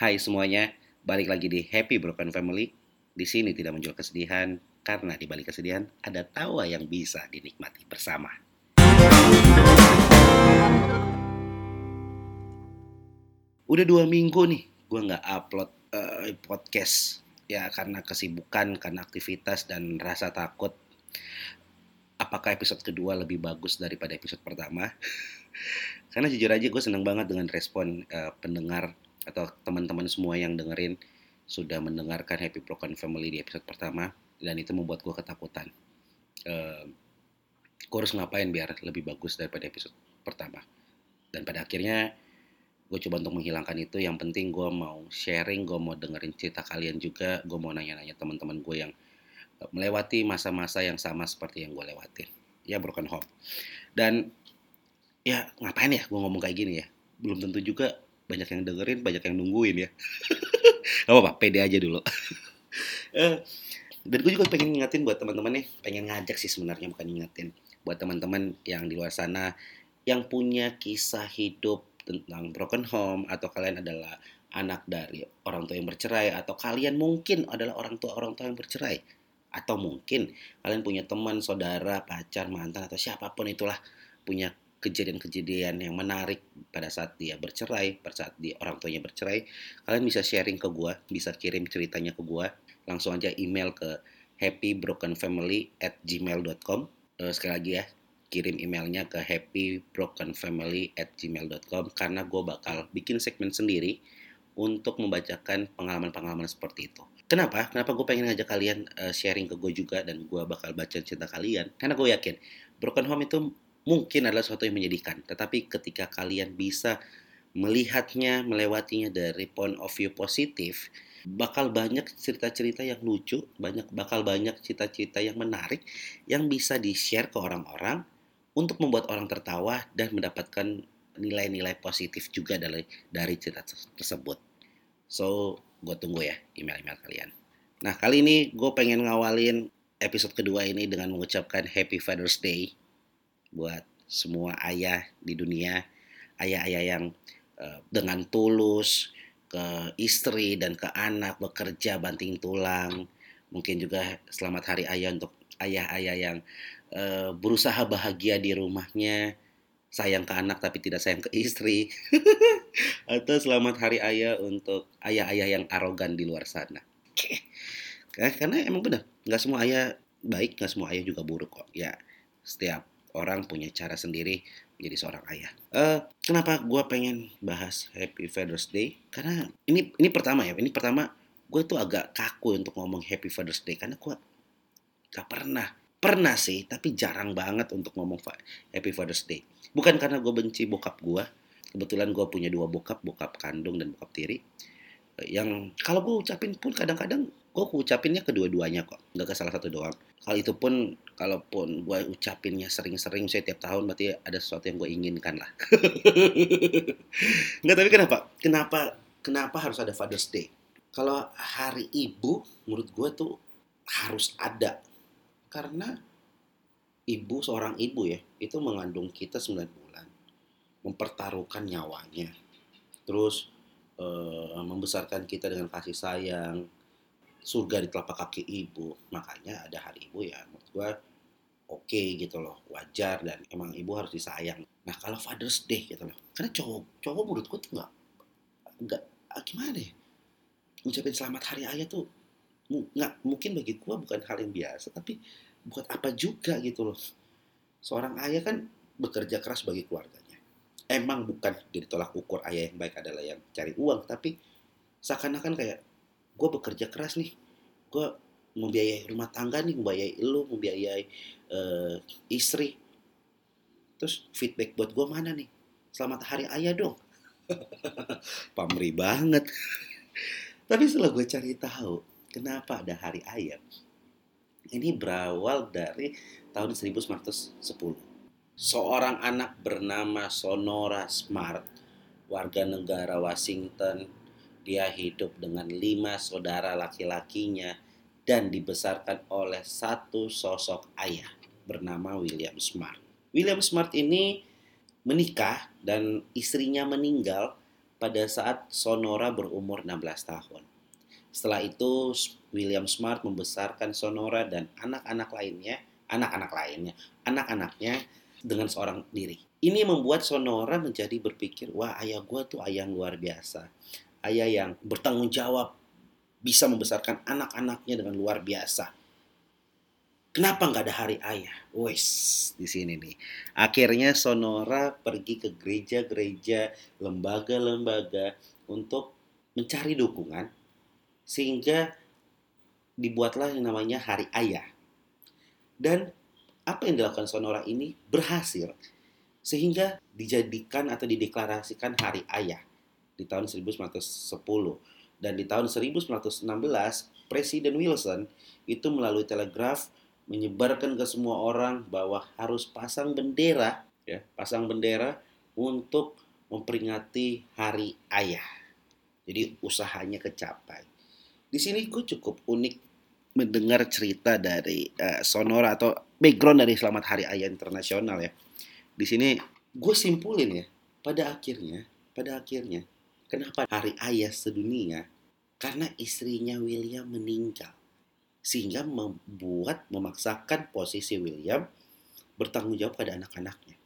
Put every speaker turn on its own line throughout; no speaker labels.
Hai semuanya, balik lagi di Happy Broken Family. Di sini tidak menjual kesedihan, karena di balik kesedihan ada tawa yang bisa dinikmati bersama. Udah dua minggu nih, gue nggak upload eh, podcast ya karena kesibukan, karena aktivitas dan rasa takut. Apakah episode kedua lebih bagus daripada episode pertama? karena jujur aja gue seneng banget dengan respon eh, pendengar atau teman-teman semua yang dengerin sudah mendengarkan Happy Broken Family di episode pertama dan itu membuat gue ketakutan. Uh, gue harus ngapain biar lebih bagus daripada episode pertama. Dan pada akhirnya gue coba untuk menghilangkan itu. Yang penting gue mau sharing, gue mau dengerin cerita kalian juga, gue mau nanya-nanya teman-teman gue yang eh, melewati masa-masa yang sama seperti yang gue lewatin. Ya broken home. Dan ya ngapain ya gue ngomong kayak gini ya. Belum tentu juga banyak yang dengerin, banyak yang nungguin ya. Gak apa-apa, pede aja dulu. Eh, dan gue juga pengen ngingetin buat teman-teman nih, pengen ngajak sih sebenarnya bukan ngingetin. Buat teman-teman yang di luar sana yang punya kisah hidup tentang broken home atau kalian adalah anak dari orang tua yang bercerai atau kalian mungkin adalah orang tua orang tua yang bercerai atau mungkin kalian punya teman, saudara, pacar, mantan atau siapa pun itulah punya kejadian-kejadian yang menarik pada saat dia bercerai, pada saat dia orang tuanya bercerai, kalian bisa sharing ke gue, bisa kirim ceritanya ke gue, langsung aja email ke happybrokenfamily at gmail.com. Uh, sekali lagi ya, kirim emailnya ke happybrokenfamily at gmail.com karena gue bakal bikin segmen sendiri untuk membacakan pengalaman-pengalaman seperti itu. Kenapa? Kenapa gue pengen ngajak kalian uh, sharing ke gue juga dan gue bakal baca cerita kalian? Karena gue yakin broken home itu mungkin adalah sesuatu yang menyedihkan. Tetapi ketika kalian bisa melihatnya, melewatinya dari point of view positif, bakal banyak cerita-cerita yang lucu, banyak bakal banyak cerita-cerita yang menarik yang bisa di-share ke orang-orang untuk membuat orang tertawa dan mendapatkan nilai-nilai positif juga dari dari cerita tersebut. So, gue tunggu ya email-email kalian. Nah, kali ini gue pengen ngawalin episode kedua ini dengan mengucapkan Happy Father's Day buat semua ayah di dunia, ayah-ayah yang uh, dengan tulus ke istri dan ke anak bekerja banting tulang. Mungkin juga selamat hari ayah untuk ayah-ayah yang uh, berusaha bahagia di rumahnya, sayang ke anak tapi tidak sayang ke istri. Atau selamat hari ayah untuk ayah-ayah yang arogan di luar sana. Karena emang benar, nggak semua ayah baik, nggak semua ayah juga buruk kok. Ya, setiap orang punya cara sendiri menjadi seorang ayah. Uh, kenapa gue pengen bahas Happy Father's Day? Karena ini ini pertama ya, ini pertama gue tuh agak kaku untuk ngomong Happy Father's Day karena gue gak pernah pernah sih tapi jarang banget untuk ngomong Happy Father's Day. Bukan karena gue benci bokap gue, kebetulan gue punya dua bokap, bokap kandung dan bokap tiri. Yang kalau gue ucapin pun kadang-kadang gue ucapinnya kedua-duanya kok, nggak ke salah satu doang. Hal itu pun kalaupun gue ucapinnya sering-sering saya tiap tahun berarti ada sesuatu yang gue inginkan lah. Nggak tapi kenapa? Kenapa kenapa harus ada Father's Day? Kalau hari ibu menurut gue tuh harus ada. Karena ibu seorang ibu ya itu mengandung kita 9 bulan mempertaruhkan nyawanya. Terus e, membesarkan kita dengan kasih sayang surga di telapak kaki ibu. Makanya ada hari ibu ya menurut gue oke okay, gitu loh wajar dan emang ibu harus disayang. Nah kalau Father's Day gitu loh karena cowok cowok menurutku tuh nggak nggak ah, gimana ya? Ngucapin selamat hari ayah tuh nggak mungkin bagi gua bukan hal yang biasa tapi buat apa juga gitu loh. Seorang ayah kan bekerja keras bagi keluarganya. Emang bukan jadi tolak ukur ayah yang baik adalah yang cari uang tapi seakan-akan kayak gue bekerja keras nih gue membiayai rumah tangga nih, membiayai lu, membiayai uh, istri. Terus feedback buat gue mana nih? Selamat hari ayah dong. Pamri banget. Tapi setelah gue cari tahu, kenapa ada hari ayah? Ini berawal dari tahun 1910. Seorang anak bernama Sonora Smart, warga negara Washington, dia hidup dengan lima saudara laki-lakinya dan dibesarkan oleh satu sosok ayah bernama William Smart. William Smart ini menikah dan istrinya meninggal pada saat Sonora berumur 16 tahun. Setelah itu William Smart membesarkan Sonora dan anak-anak lainnya, anak-anak lainnya, anak-anaknya dengan seorang diri. Ini membuat Sonora menjadi berpikir, wah ayah gue tuh ayah yang luar biasa. Ayah yang bertanggung jawab, bisa membesarkan anak-anaknya dengan luar biasa Kenapa nggak ada hari ayah? Wes di sini nih. Akhirnya Sonora pergi ke gereja-gereja, lembaga-lembaga untuk mencari dukungan sehingga dibuatlah yang namanya Hari Ayah. Dan apa yang dilakukan Sonora ini berhasil sehingga dijadikan atau dideklarasikan Hari Ayah di tahun 1910 dan di tahun 1916 Presiden Wilson itu melalui telegraf menyebarkan ke semua orang bahwa harus pasang bendera ya pasang bendera untuk memperingati hari ayah jadi usahanya kecapai di sini gue cukup unik mendengar cerita dari uh, Sonora atau background dari Selamat Hari Ayah Internasional ya. Di sini gue simpulin ya, pada akhirnya, pada akhirnya, kenapa Hari Ayah sedunia? Karena istrinya William meninggal sehingga membuat memaksakan posisi William bertanggung jawab pada anak-anaknya.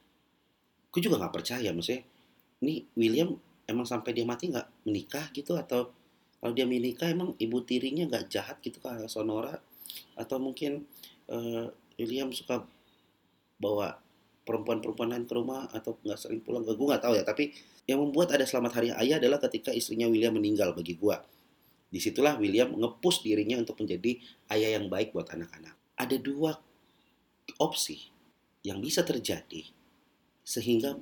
Gue juga nggak percaya, maksudnya ini William emang sampai dia mati nggak menikah gitu? Atau kalau dia menikah emang ibu tirinya nggak jahat gitu kayak Sonora? Atau mungkin uh, William suka bawa perempuan-perempuan lain ke rumah atau nggak sering pulang gue nggak tahu ya tapi yang membuat ada selamat hari ayah adalah ketika istrinya William meninggal bagi gue Di situlah William ngepus dirinya untuk menjadi ayah yang baik buat anak-anak. Ada dua opsi yang bisa terjadi sehingga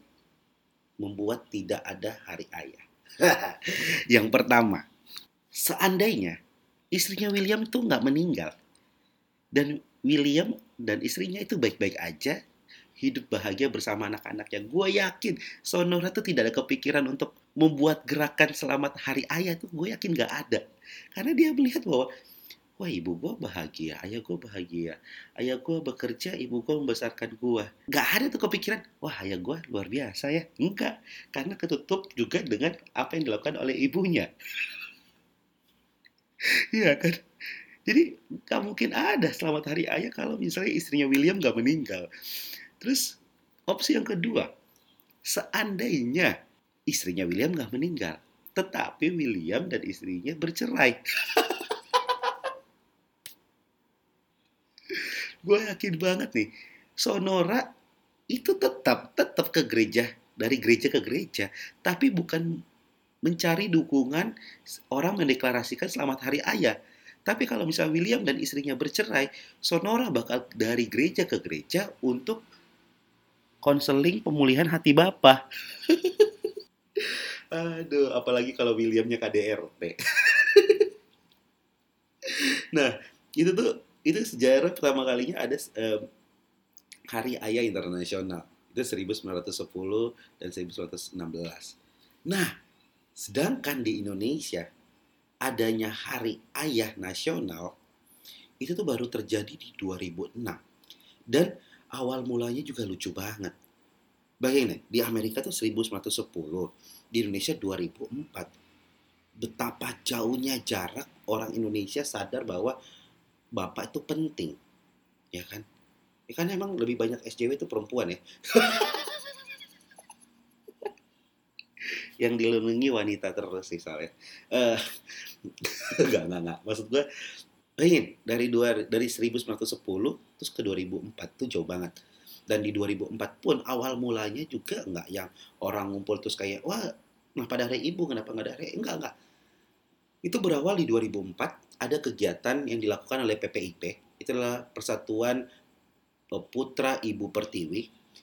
membuat tidak ada hari ayah. yang pertama, seandainya istrinya William itu nggak meninggal dan William dan istrinya itu baik-baik aja hidup bahagia bersama anak-anaknya. Gue yakin Sonora tuh tidak ada kepikiran untuk membuat gerakan selamat hari ayah tuh gue yakin gak ada. Karena dia melihat bahwa wah ibu gue bahagia, ayah gue bahagia, ayah gue bekerja, ibu gue membesarkan gue. Gak ada tuh kepikiran, wah ayah gue luar biasa ya. Enggak, karena ketutup juga dengan apa yang dilakukan oleh ibunya. Iya kan? Jadi gak mungkin ada selamat hari ayah kalau misalnya istrinya William gak meninggal. Terus opsi yang kedua, seandainya istrinya William nggak meninggal, tetapi William dan istrinya bercerai. Gue yakin banget nih, Sonora itu tetap tetap ke gereja dari gereja ke gereja, tapi bukan mencari dukungan orang mendeklarasikan selamat hari ayah. Tapi kalau misalnya William dan istrinya bercerai, Sonora bakal dari gereja ke gereja untuk konseling pemulihan hati bapak. Aduh, apalagi kalau Williamnya KDRT. nah, itu tuh itu sejarah pertama kalinya ada um, Hari Ayah Internasional. Itu 1910 dan 1916. Nah, sedangkan di Indonesia adanya Hari Ayah Nasional itu tuh baru terjadi di 2006. Dan awal mulanya juga lucu banget. Bayangin di Amerika tuh 1910, di Indonesia 2004. Betapa jauhnya jarak orang Indonesia sadar bahwa bapak itu penting. Ya kan? Ya kan emang lebih banyak SJW itu perempuan ya. yang dilindungi wanita terus sih soalnya. Uh, enggak, enggak, enggak. Maksud gue, bayangin dari dua dari 1910 terus ke 2004 tuh jauh banget dan di 2004 pun awal mulanya juga nggak yang orang ngumpul terus kayak wah kenapa ada hari ibu? Kenapa nggak ada hari enggak enggak. Itu berawal di 2004 ada kegiatan yang dilakukan oleh PPIP itulah Persatuan Putra Ibu Pertiwi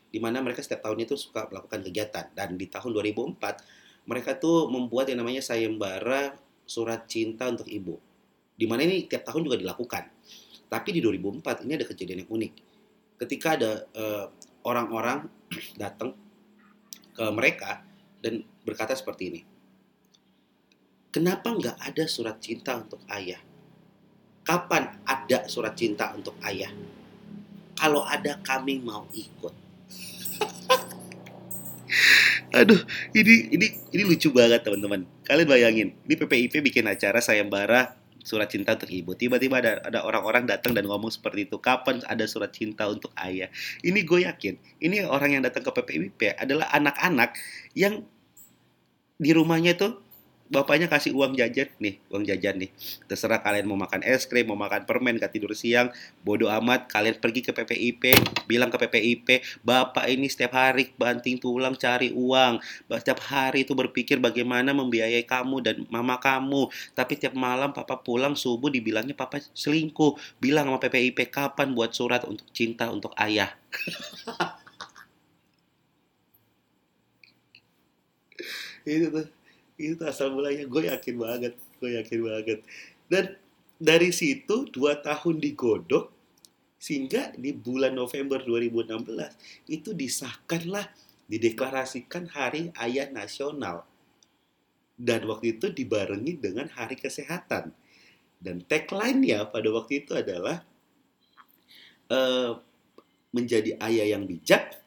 di mana mereka setiap tahun itu suka melakukan kegiatan. Dan di tahun 2004 mereka tuh membuat yang namanya sayembara surat cinta untuk ibu. Di mana ini tiap tahun juga dilakukan. Tapi di 2004 ini ada kejadian yang unik. Ketika ada eh, orang-orang datang ke mereka dan berkata seperti ini. Kenapa nggak ada surat cinta untuk ayah? Kapan ada surat cinta untuk ayah? Kalau ada kami mau ikut. Aduh, ini ini ini lucu banget teman-teman. Kalian bayangin, ini PPIP bikin acara sayembara surat cinta untuk ibu. Tiba-tiba ada ada orang-orang datang dan ngomong seperti itu. Kapan ada surat cinta untuk ayah? Ini gue yakin, ini orang yang datang ke PPIP adalah anak-anak yang di rumahnya tuh bapaknya kasih uang jajan nih, uang jajan nih. Terserah kalian mau makan es krim, mau makan permen, gak tidur siang, bodoh amat. Kalian pergi ke PPIP, bilang ke PPIP, bapak ini setiap hari banting tulang cari uang. Setiap hari itu berpikir bagaimana membiayai kamu dan mama kamu. Tapi tiap malam papa pulang subuh dibilangnya papa selingkuh. Bilang sama PPIP kapan buat surat untuk cinta untuk ayah. itu tuh itu asal mulanya. Gue yakin banget gue yakin banget. Dan dari situ dua tahun digodok sehingga di bulan November 2016 itu disahkanlah dideklarasikan Hari Ayah Nasional. Dan waktu itu dibarengi dengan Hari Kesehatan. Dan tagline-nya pada waktu itu adalah uh, menjadi ayah yang bijak,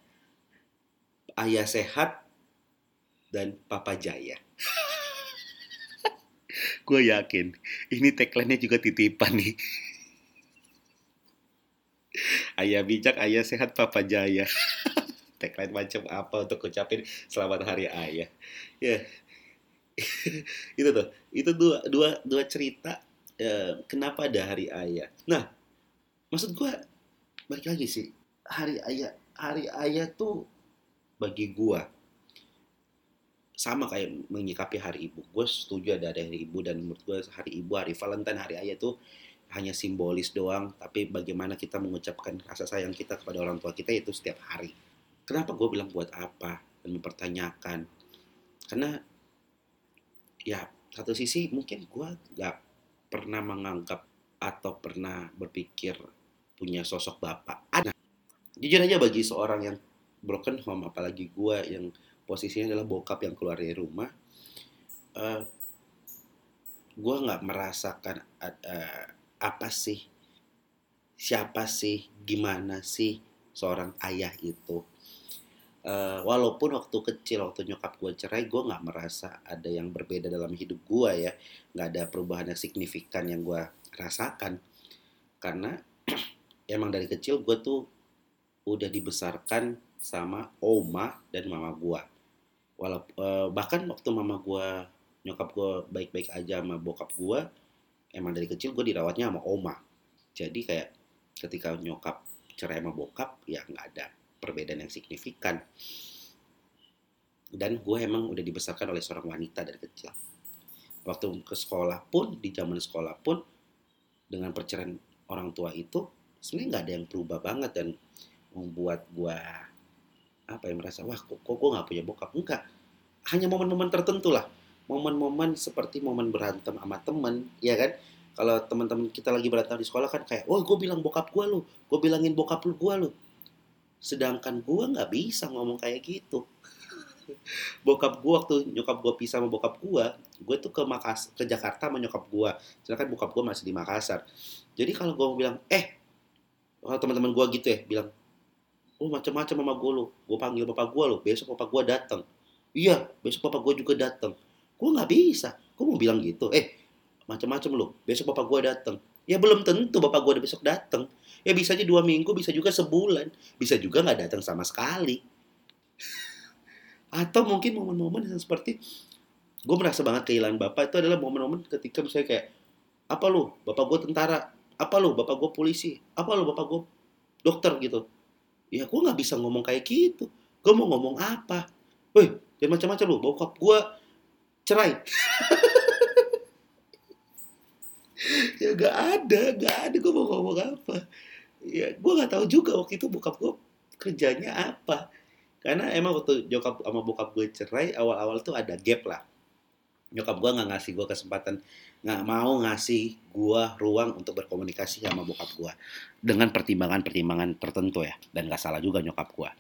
ayah sehat, dan papa jaya. gue yakin ini tagline-nya juga titipan nih. ayah bijak, ayah sehat, papa jaya. tagline macam apa untuk ucapin selamat hari ayah. Ya, itu tuh, itu dua dua dua cerita eh, kenapa ada hari ayah. Nah, maksud gue balik lagi sih hari ayah hari ayah tuh bagi gue sama kayak menyikapi hari ibu. Gue setuju ada hari ibu dan menurut gue hari ibu, hari Valentine, hari ayah itu hanya simbolis doang. Tapi bagaimana kita mengucapkan rasa sayang kita kepada orang tua kita itu setiap hari. Kenapa gue bilang buat apa dan mempertanyakan? Karena ya satu sisi mungkin gue gak pernah menganggap atau pernah berpikir punya sosok bapak. Ada. Jujur aja bagi seorang yang broken home, apalagi gue yang posisinya adalah bokap yang keluar dari rumah uh, eh, gue nggak merasakan uh, apa sih siapa sih gimana sih seorang ayah itu. Uh, walaupun waktu kecil waktu nyokap gue cerai gue nggak merasa ada yang berbeda dalam hidup gue ya. Nggak ada perubahan yang signifikan yang gue rasakan. Karena emang dari kecil gue tuh udah dibesarkan sama oma dan mama gue walaupun eh, bahkan waktu mama gue nyokap gue baik-baik aja sama bokap gue emang dari kecil gue dirawatnya sama oma. Jadi kayak ketika nyokap cerai sama bokap ya nggak ada perbedaan yang signifikan. Dan gue emang udah dibesarkan oleh seorang wanita dari kecil. Waktu ke sekolah pun di zaman sekolah pun dengan perceraian orang tua itu sebenarnya nggak ada yang berubah banget dan membuat gue apa yang merasa wah kok, kok gue nggak punya bokap enggak hanya momen-momen tertentu lah momen-momen seperti momen berantem sama temen ya kan kalau teman-teman kita lagi berantem di sekolah kan kayak, oh gue bilang bokap gue lo, gue bilangin bokap lu gue lo. Sedangkan gue nggak bisa ngomong kayak gitu. bokap gue waktu nyokap gue pisah sama bokap gue, gue tuh ke Makas ke Jakarta sama nyokap gue. Sedangkan bokap gue masih di Makassar. Jadi kalau gue bilang, eh, kalau teman-teman gue gitu ya, bilang, oh macam-macam sama gue lo gue panggil bapak gue lo besok bapak gue datang iya besok bapak gue juga datang gue nggak bisa. Gue mau bilang gitu. Eh macam-macam lo besok bapak gue datang ya belum tentu bapak gue besok datang ya bisa aja dua minggu bisa juga sebulan. Bisa juga nggak datang sama sekali. Atau mungkin momen-momen yang seperti gue merasa banget kehilangan bapak itu adalah momen-momen ketika misalnya kayak apa lo bapak gue tentara. Apa lo bapak gue polisi. Apa lo bapak gue dokter gitu ya gue nggak bisa ngomong kayak gitu. Gue mau ngomong apa? Woi jangan macam-macam lu bokap gue cerai. Ya gak ada gak ada gue mau ngomong apa. Ya gue nggak tahu juga waktu itu bokap gue kerjanya apa. Karena emang waktu nyokap sama bokap gue cerai awal-awal tuh ada gap lah nyokap gue nggak ngasih gue kesempatan nggak mau ngasih gue ruang untuk berkomunikasi sama bokap gue dengan pertimbangan-pertimbangan tertentu ya dan nggak salah juga nyokap gue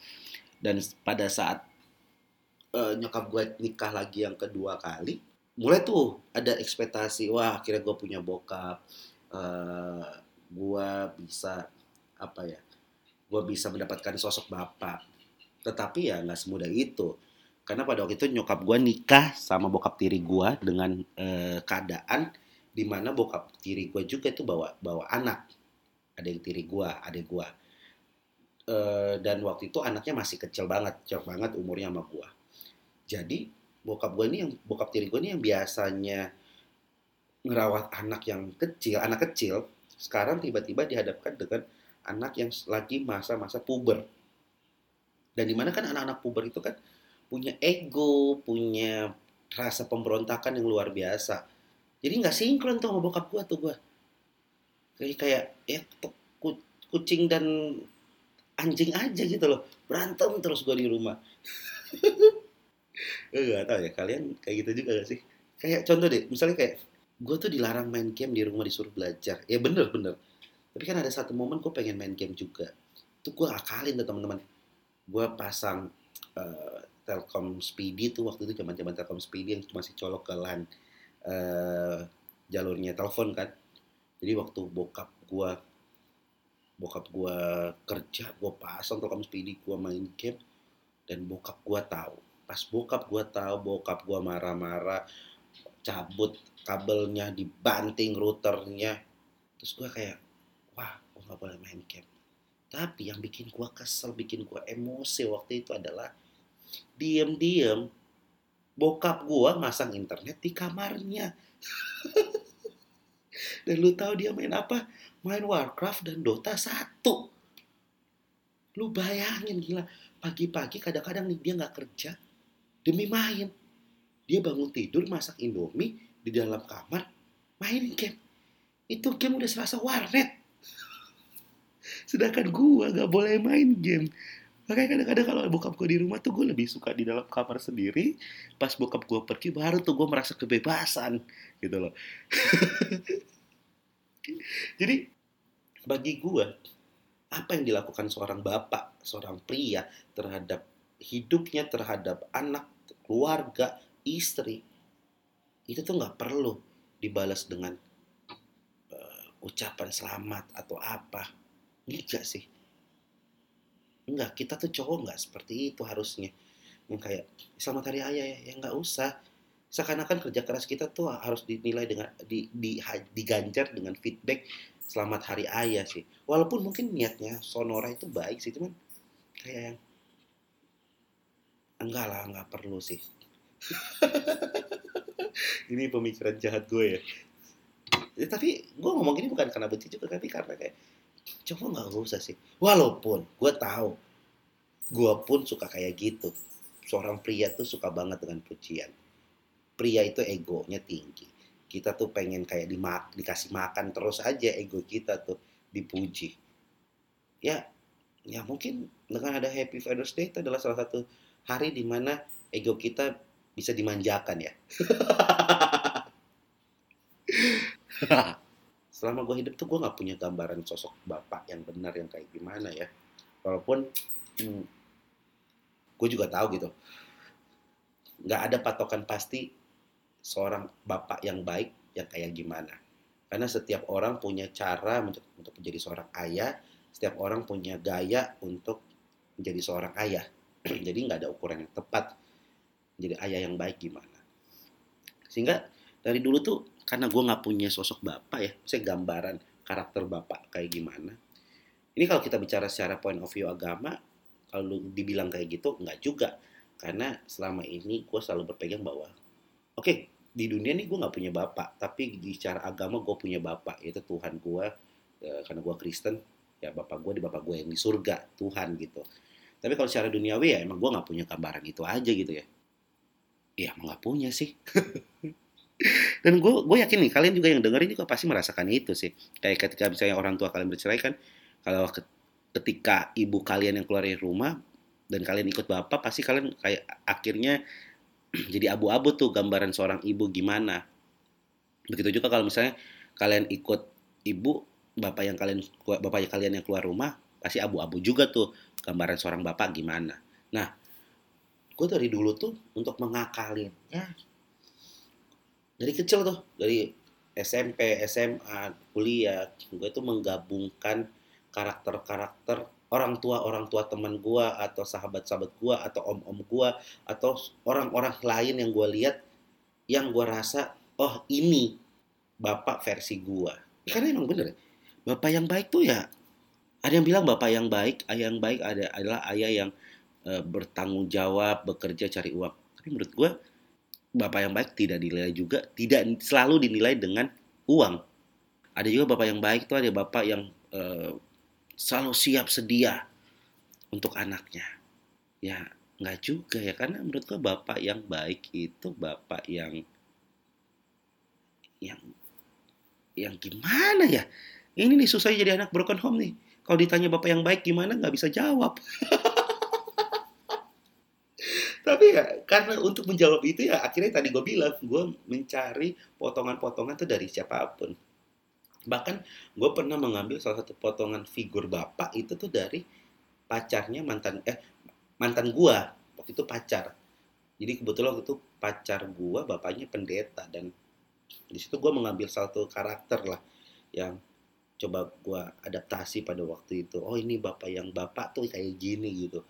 dan pada saat uh, nyokap gue nikah lagi yang kedua kali mulai tuh ada ekspektasi wah akhirnya gue punya bokap uh, eh, gue bisa apa ya gue bisa mendapatkan sosok bapak. Tetapi ya nggak semudah itu karena pada waktu itu nyokap gue nikah sama bokap tiri gue dengan eh, keadaan di mana bokap tiri gue juga itu bawa bawa anak. Ada yang tiri gue ada gue eh, dan waktu itu anaknya masih kecil banget kecil banget umurnya sama gue jadi bokap gue ini yang bokap tiri gue ini yang biasanya ngerawat anak yang kecil anak kecil sekarang tiba-tiba dihadapkan dengan anak yang lagi masa-masa puber. Dan di mana kan anak-anak puber itu kan punya ego, punya rasa pemberontakan yang luar biasa. Jadi nggak sinkron tuh sama bokap gue tuh gue. Kayak kayak ya kucing dan anjing aja gitu loh. Berantem terus gue di rumah. Gak tau ya kalian kayak gitu juga gak sih? Kayak contoh deh, misalnya kayak gue tuh dilarang main game di rumah disuruh belajar. Ya bener bener. Tapi kan ada satu momen gue pengen main game juga. Itu gue akalin tuh teman-teman. Gue pasang uh, Telkom Speedy tuh waktu itu zaman-zaman Telkom Speedy yang masih colok ke LAN uh, jalurnya telepon kan. Jadi waktu bokap gua bokap gua kerja, gua pasang Telkom Speedy, gua main game dan bokap gua tahu. Pas bokap gua tahu, bokap gua marah-marah, cabut kabelnya, dibanting routernya. Terus gua kayak, wah, gua nggak boleh main game. Tapi yang bikin gua kesel, bikin gua emosi waktu itu adalah diem-diem bokap gua masang internet di kamarnya. dan lu tahu dia main apa? Main Warcraft dan Dota 1. Lu bayangin gila, pagi-pagi kadang-kadang nih dia nggak kerja demi main. Dia bangun tidur masak Indomie di dalam kamar main game. Itu game udah serasa warnet. Sedangkan gua nggak boleh main game. Makanya kadang-kadang kalau bokap gue di rumah tuh gue lebih suka di dalam kamar sendiri. Pas bokap gue pergi baru tuh gue merasa kebebasan gitu loh. Jadi bagi gue apa yang dilakukan seorang bapak, seorang pria terhadap hidupnya, terhadap anak, keluarga, istri, itu tuh nggak perlu dibalas dengan uh, ucapan selamat atau apa. Enggak sih Enggak, kita tuh cowok nggak seperti itu harusnya. Yang kayak selamat hari ayah ya, ya nggak usah. Seakan-akan kerja keras kita tuh harus dinilai dengan di, di, diganjar dengan feedback selamat hari ayah sih. Walaupun mungkin niatnya sonora itu baik sih, cuman kayak yang enggak lah, nggak perlu sih. ini pemikiran jahat gue ya. ya tapi gue ngomong gini bukan karena benci juga, tapi karena kayak coba nggak usah sih. Walaupun gue tahu gue pun suka kayak gitu. Seorang pria tuh suka banget dengan pujian. Pria itu egonya tinggi. Kita tuh pengen kayak dimak dikasih makan terus aja ego kita tuh dipuji. Ya ya mungkin dengan ada Happy Father's Day itu adalah salah satu hari di mana ego kita bisa dimanjakan ya selama gue hidup tuh gue nggak punya gambaran sosok bapak yang benar yang kayak gimana ya. Walaupun hmm, gue juga tahu gitu. Nggak ada patokan pasti seorang bapak yang baik yang kayak gimana. Karena setiap orang punya cara untuk, untuk menjadi seorang ayah setiap orang punya gaya untuk menjadi seorang ayah. Jadi nggak ada ukuran yang tepat. Menjadi ayah yang baik gimana? Sehingga dari dulu tuh karena gue nggak punya sosok bapak ya, saya gambaran karakter bapak kayak gimana. Ini kalau kita bicara secara point of view agama, kalau dibilang kayak gitu, nggak juga. Karena selama ini gue selalu berpegang bahwa, oke, okay, di dunia ini gue nggak punya bapak, tapi di secara agama gue punya bapak, yaitu Tuhan gue, ya, karena gue Kristen, ya bapak gue di bapak gue yang di surga, Tuhan gitu. Tapi kalau secara duniawi ya emang gue nggak punya gambaran itu aja gitu ya. Ya emang nggak punya sih. Dan gue gue yakin nih kalian juga yang dengerin juga pasti merasakan itu sih. Kayak ketika misalnya orang tua kalian bercerai kan, kalau ketika ibu kalian yang keluar dari rumah dan kalian ikut bapak, pasti kalian kayak akhirnya jadi abu-abu tuh gambaran seorang ibu gimana. Begitu juga kalau misalnya kalian ikut ibu, bapak yang kalian bapak yang kalian yang keluar rumah, pasti abu-abu juga tuh gambaran seorang bapak gimana. Nah, gue dari dulu tuh untuk mengakalinnya dari kecil tuh dari SMP SMA kuliah gue tuh menggabungkan karakter-karakter orang tua orang tua teman gue atau sahabat sahabat gue atau om om gue atau orang-orang lain yang gue lihat yang gue rasa oh ini bapak versi gue karena emang bener bapak yang baik tuh ya ada yang bilang bapak yang baik ayah yang baik ada adalah ayah yang e, bertanggung jawab bekerja cari uang. Tapi menurut gue bapak yang baik tidak dinilai juga tidak selalu dinilai dengan uang. Ada juga bapak yang baik tuh ada bapak yang e, selalu siap sedia untuk anaknya. Ya nggak juga ya karena menurut gue bapak yang baik itu bapak yang yang yang gimana ya? Ini nih susah jadi anak broken home nih. Kalau ditanya bapak yang baik gimana nggak bisa jawab tapi ya karena untuk menjawab itu ya akhirnya tadi gue bilang gue mencari potongan-potongan itu dari siapa pun. Bahkan gue pernah mengambil salah satu potongan figur bapak itu tuh dari pacarnya mantan eh mantan gue waktu itu pacar. Jadi kebetulan waktu itu pacar gue bapaknya pendeta. Dan di situ gue mengambil satu karakter lah yang coba gue adaptasi pada waktu itu. Oh ini bapak yang bapak tuh kayak gini gitu.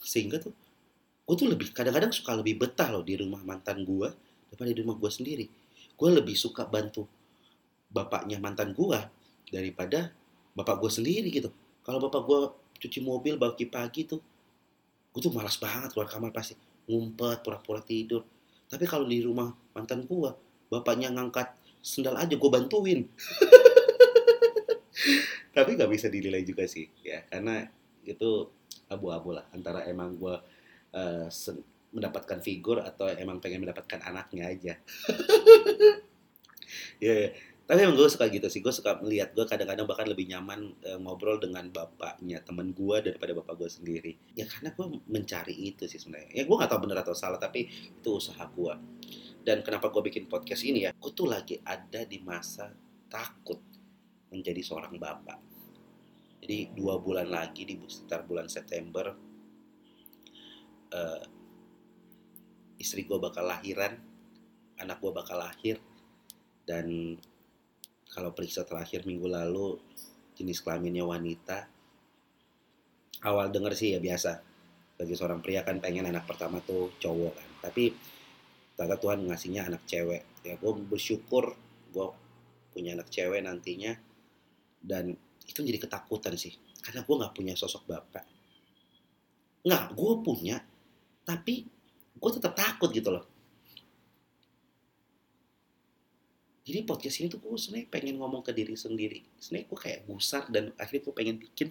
Sehingga tuh gue tuh lebih kadang-kadang suka lebih betah loh di rumah mantan gue daripada di rumah gue sendiri. Gue lebih suka bantu bapaknya mantan gue daripada bapak gue sendiri gitu. Kalau bapak gue cuci mobil pagi-pagi tuh gue tuh malas banget keluar kamar pasti. Ngumpet pura-pura tidur. Tapi kalau di rumah mantan gue bapaknya ngangkat sendal aja gue bantuin. Tapi nggak bisa dinilai juga sih ya. Karena itu abu-abu lah antara emang gue uh, mendapatkan figur atau emang pengen mendapatkan anaknya aja. Ya yeah, tapi emang gue suka gitu sih. Gue suka melihat gue kadang-kadang bahkan lebih nyaman uh, ngobrol dengan bapaknya teman gue daripada bapak gue sendiri. Ya karena gue mencari itu sih sebenarnya. Ya gue nggak tahu benar atau salah tapi itu usaha gue dan kenapa gue bikin podcast ini ya? Gue tuh lagi ada di masa takut menjadi seorang bapak. Jadi dua bulan lagi di sekitar bulan September uh, istri gue bakal lahiran anak gue bakal lahir dan kalau periksa terakhir minggu lalu jenis kelaminnya wanita. Awal denger sih ya biasa. Bagi seorang pria kan pengen anak pertama tuh cowok kan. Tapi ternyata Tuhan ngasihnya anak cewek. Ya gue bersyukur gue punya anak cewek nantinya. Dan itu jadi ketakutan sih. Karena gue nggak punya sosok bapak. Nggak gue punya tapi gue tetap takut gitu loh. Jadi podcast ini tuh gue sebenarnya pengen ngomong ke diri sendiri. Sebenarnya gue kayak gusar dan akhirnya gue pengen bikin.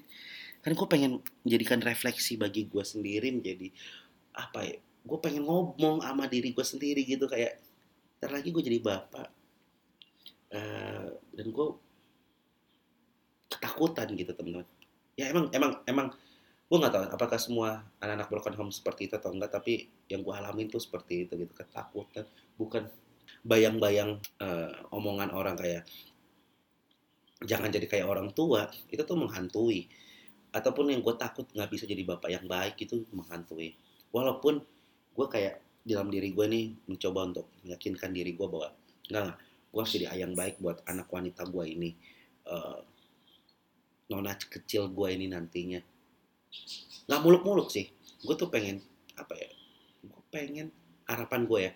Karena gue pengen menjadikan refleksi bagi gue sendiri menjadi apa ya gue pengen ngomong sama diri gue sendiri gitu kayak ntar lagi gue jadi bapak. Uh, dan gue ketakutan gitu teman-teman. Ya emang emang emang gue nggak tahu apakah semua anak-anak broken home seperti itu atau enggak tapi yang gue alamin tuh seperti itu gitu ketakutan. Bukan bayang-bayang uh, omongan orang kayak jangan jadi kayak orang tua. Itu tuh menghantui. Ataupun yang gue takut nggak bisa jadi bapak yang baik itu menghantui. Walaupun gue kayak dalam diri gue nih mencoba untuk meyakinkan diri gue bahwa enggak enggak gue harus jadi ayang baik buat anak wanita gue ini uh, nona kecil gue ini nantinya nggak muluk-muluk sih. Gue tuh pengen apa ya gue pengen harapan gue ya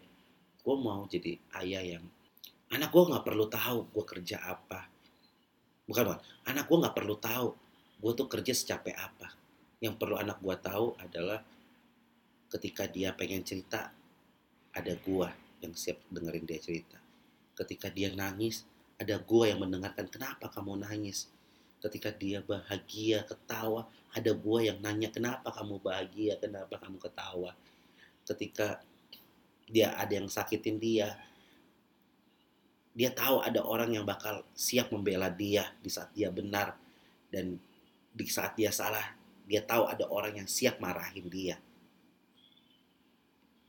gue mau jadi ayah yang anak gue nggak perlu tahu gue kerja apa. Bukan bukan. Anak gue nggak perlu tahu gue tuh kerja secapek apa. Yang perlu anak gue tahu adalah ketika dia pengen cerita ada gue yang siap dengerin dia cerita. Ketika dia nangis ada gue yang mendengarkan kenapa kamu nangis? Ketika dia bahagia ketawa ada gue yang nanya kenapa kamu bahagia? Kenapa kamu ketawa? Ketika dia ada yang sakitin dia dia tahu ada orang yang bakal siap membela dia di saat dia benar dan di saat dia salah dia tahu ada orang yang siap marahin dia.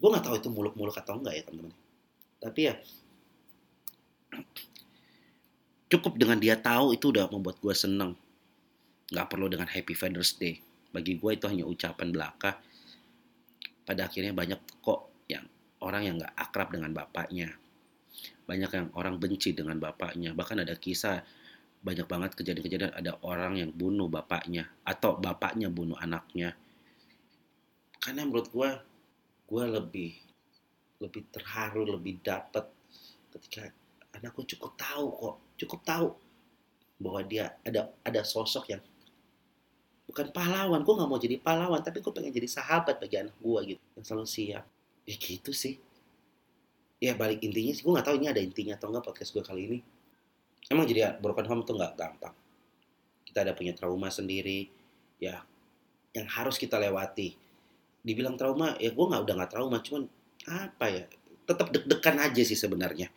Gue nggak tahu itu muluk-muluk atau enggak ya teman-teman. Tapi ya cukup dengan dia tahu itu udah membuat gue seneng nggak perlu dengan Happy Father's Day bagi gue itu hanya ucapan belaka pada akhirnya banyak kok orang yang nggak akrab dengan bapaknya. Banyak yang orang benci dengan bapaknya. Bahkan ada kisah banyak banget kejadian-kejadian ada orang yang bunuh bapaknya atau bapaknya bunuh anaknya karena menurut gue gue lebih lebih terharu lebih dapet ketika anakku cukup tahu kok cukup tahu bahwa dia ada ada sosok yang bukan pahlawan gue nggak mau jadi pahlawan tapi gue pengen jadi sahabat bagi anak gue gitu yang selalu siap. Ya gitu sih. Ya balik intinya sih gue nggak tahu ini ada intinya atau enggak podcast gue kali ini. Emang jadi broken home tuh nggak gampang. Kita ada punya trauma sendiri ya yang harus kita lewati. Dibilang trauma ya gue nggak udah nggak trauma cuman apa ya tetap deg-degan aja sih sebenarnya.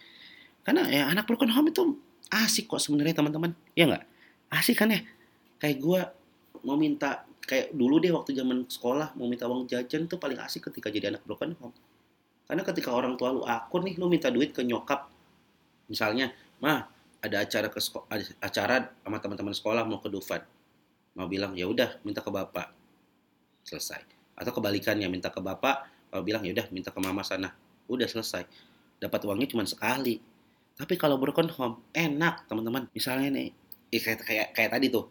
Karena ya anak broken home itu asik kok sebenarnya teman-teman. Ya nggak? Asik kan ya? Kayak gue mau minta kayak dulu deh waktu zaman sekolah mau minta uang jajan tuh paling asik ketika jadi anak broken home karena ketika orang tua lu akur nih lu minta duit ke nyokap. Misalnya mah ada acara ke acara sama teman-teman sekolah mau ke Dufan. Mau bilang ya udah minta ke bapak. Selesai. Atau kebalikannya minta ke bapak kalau bilang ya udah minta ke mama sana. Udah selesai. Dapat uangnya cuma sekali. Tapi kalau broken home enak teman-teman. Misalnya nih eh, kayak, kayak kayak tadi tuh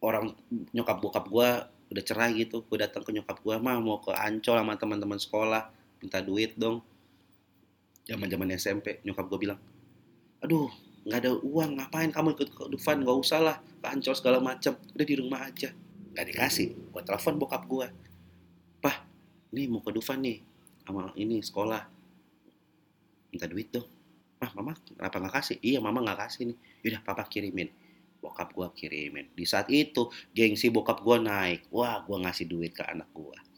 orang nyokap bokap gue udah cerai gitu. Gue datang ke nyokap gue mah mau ke ancol sama teman-teman sekolah minta duit dong. Zaman zaman SMP nyokap gue bilang aduh nggak ada uang ngapain kamu ikut ke Dufan? Nggak usah lah ke segala macam udah di rumah aja. Nggak dikasih gue telepon bokap gue pah ini mau ke Dufan nih sama ini sekolah. Minta duit dong. Ah mama kenapa nggak kasih? Iya mama nggak kasih nih. Yaudah papa kirimin bokap gue kirimin. Di saat itu gengsi bokap gue naik. Wah gue ngasih duit ke anak gue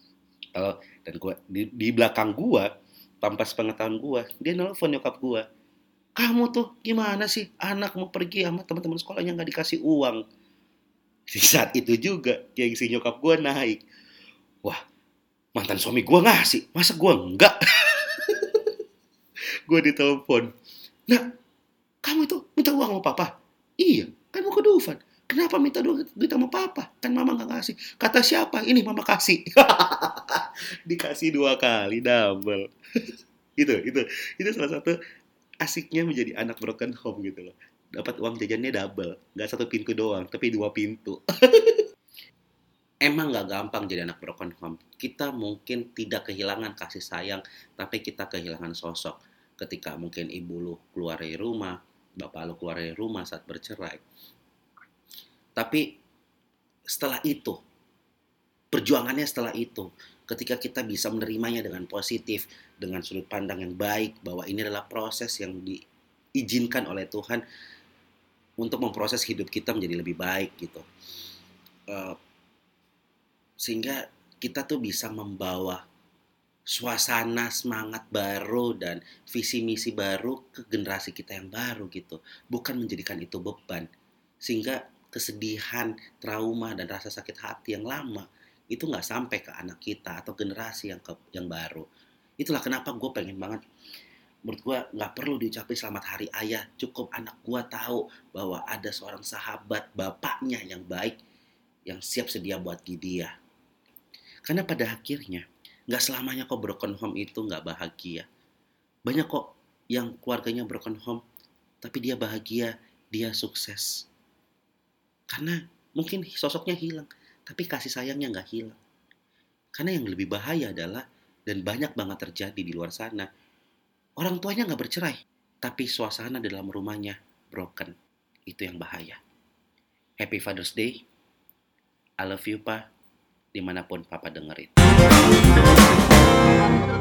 kalau dan gue di, di belakang gue tanpa sepengetahuan gue dia nelfon nyokap gue kamu tuh gimana sih? Anak mau pergi sama teman-teman sekolahnya nggak dikasih uang. Di saat itu juga gengsi nyokap gue naik. Wah mantan suami gue ngasih. Masa gue enggak gue ditelepon. Nah kamu itu minta uang sama papa? Iya kan mau ke Dufan kenapa minta duit sama papa? Kan mama nggak ngasih. Kata siapa? Ini mama kasih. Dikasih dua kali double. Itu itu. Itu salah satu asiknya menjadi anak broken home gitu loh. Dapat uang jajannya double. Nggak satu pintu doang tapi dua pintu. Emang nggak gampang jadi anak broken home. Kita mungkin tidak kehilangan kasih sayang tapi kita kehilangan sosok. Ketika mungkin ibu lu keluar dari rumah bapak lu keluar dari rumah saat bercerai tapi setelah itu perjuangannya setelah itu ketika kita bisa menerimanya dengan positif, dengan sudut pandang yang baik, bahwa ini adalah proses yang diizinkan oleh Tuhan untuk memproses hidup kita menjadi lebih baik gitu. Uh, sehingga kita tuh bisa membawa suasana semangat baru dan visi misi baru ke generasi kita yang baru gitu. Bukan menjadikan itu beban. Sehingga kesedihan trauma dan rasa sakit hati yang lama itu nggak sampai ke anak kita atau generasi yang ke, yang baru. Itulah kenapa gue pengen banget menurut gue nggak perlu diucapin selamat hari ayah. Cukup anak gue tahu bahwa ada seorang sahabat bapaknya yang baik yang siap sedia buat dia karena pada akhirnya nggak selamanya kok broken home itu nggak bahagia banyak kok yang keluarganya broken home tapi dia bahagia dia sukses karena mungkin sosoknya hilang tapi kasih sayangnya nggak hilang. Karena yang lebih bahaya adalah, dan banyak banget terjadi di luar sana, orang tuanya nggak bercerai, tapi suasana dalam rumahnya broken. Itu yang bahaya. Happy Father's Day. I love you, Pa. Di mana pun Papa dengerin. Thank you.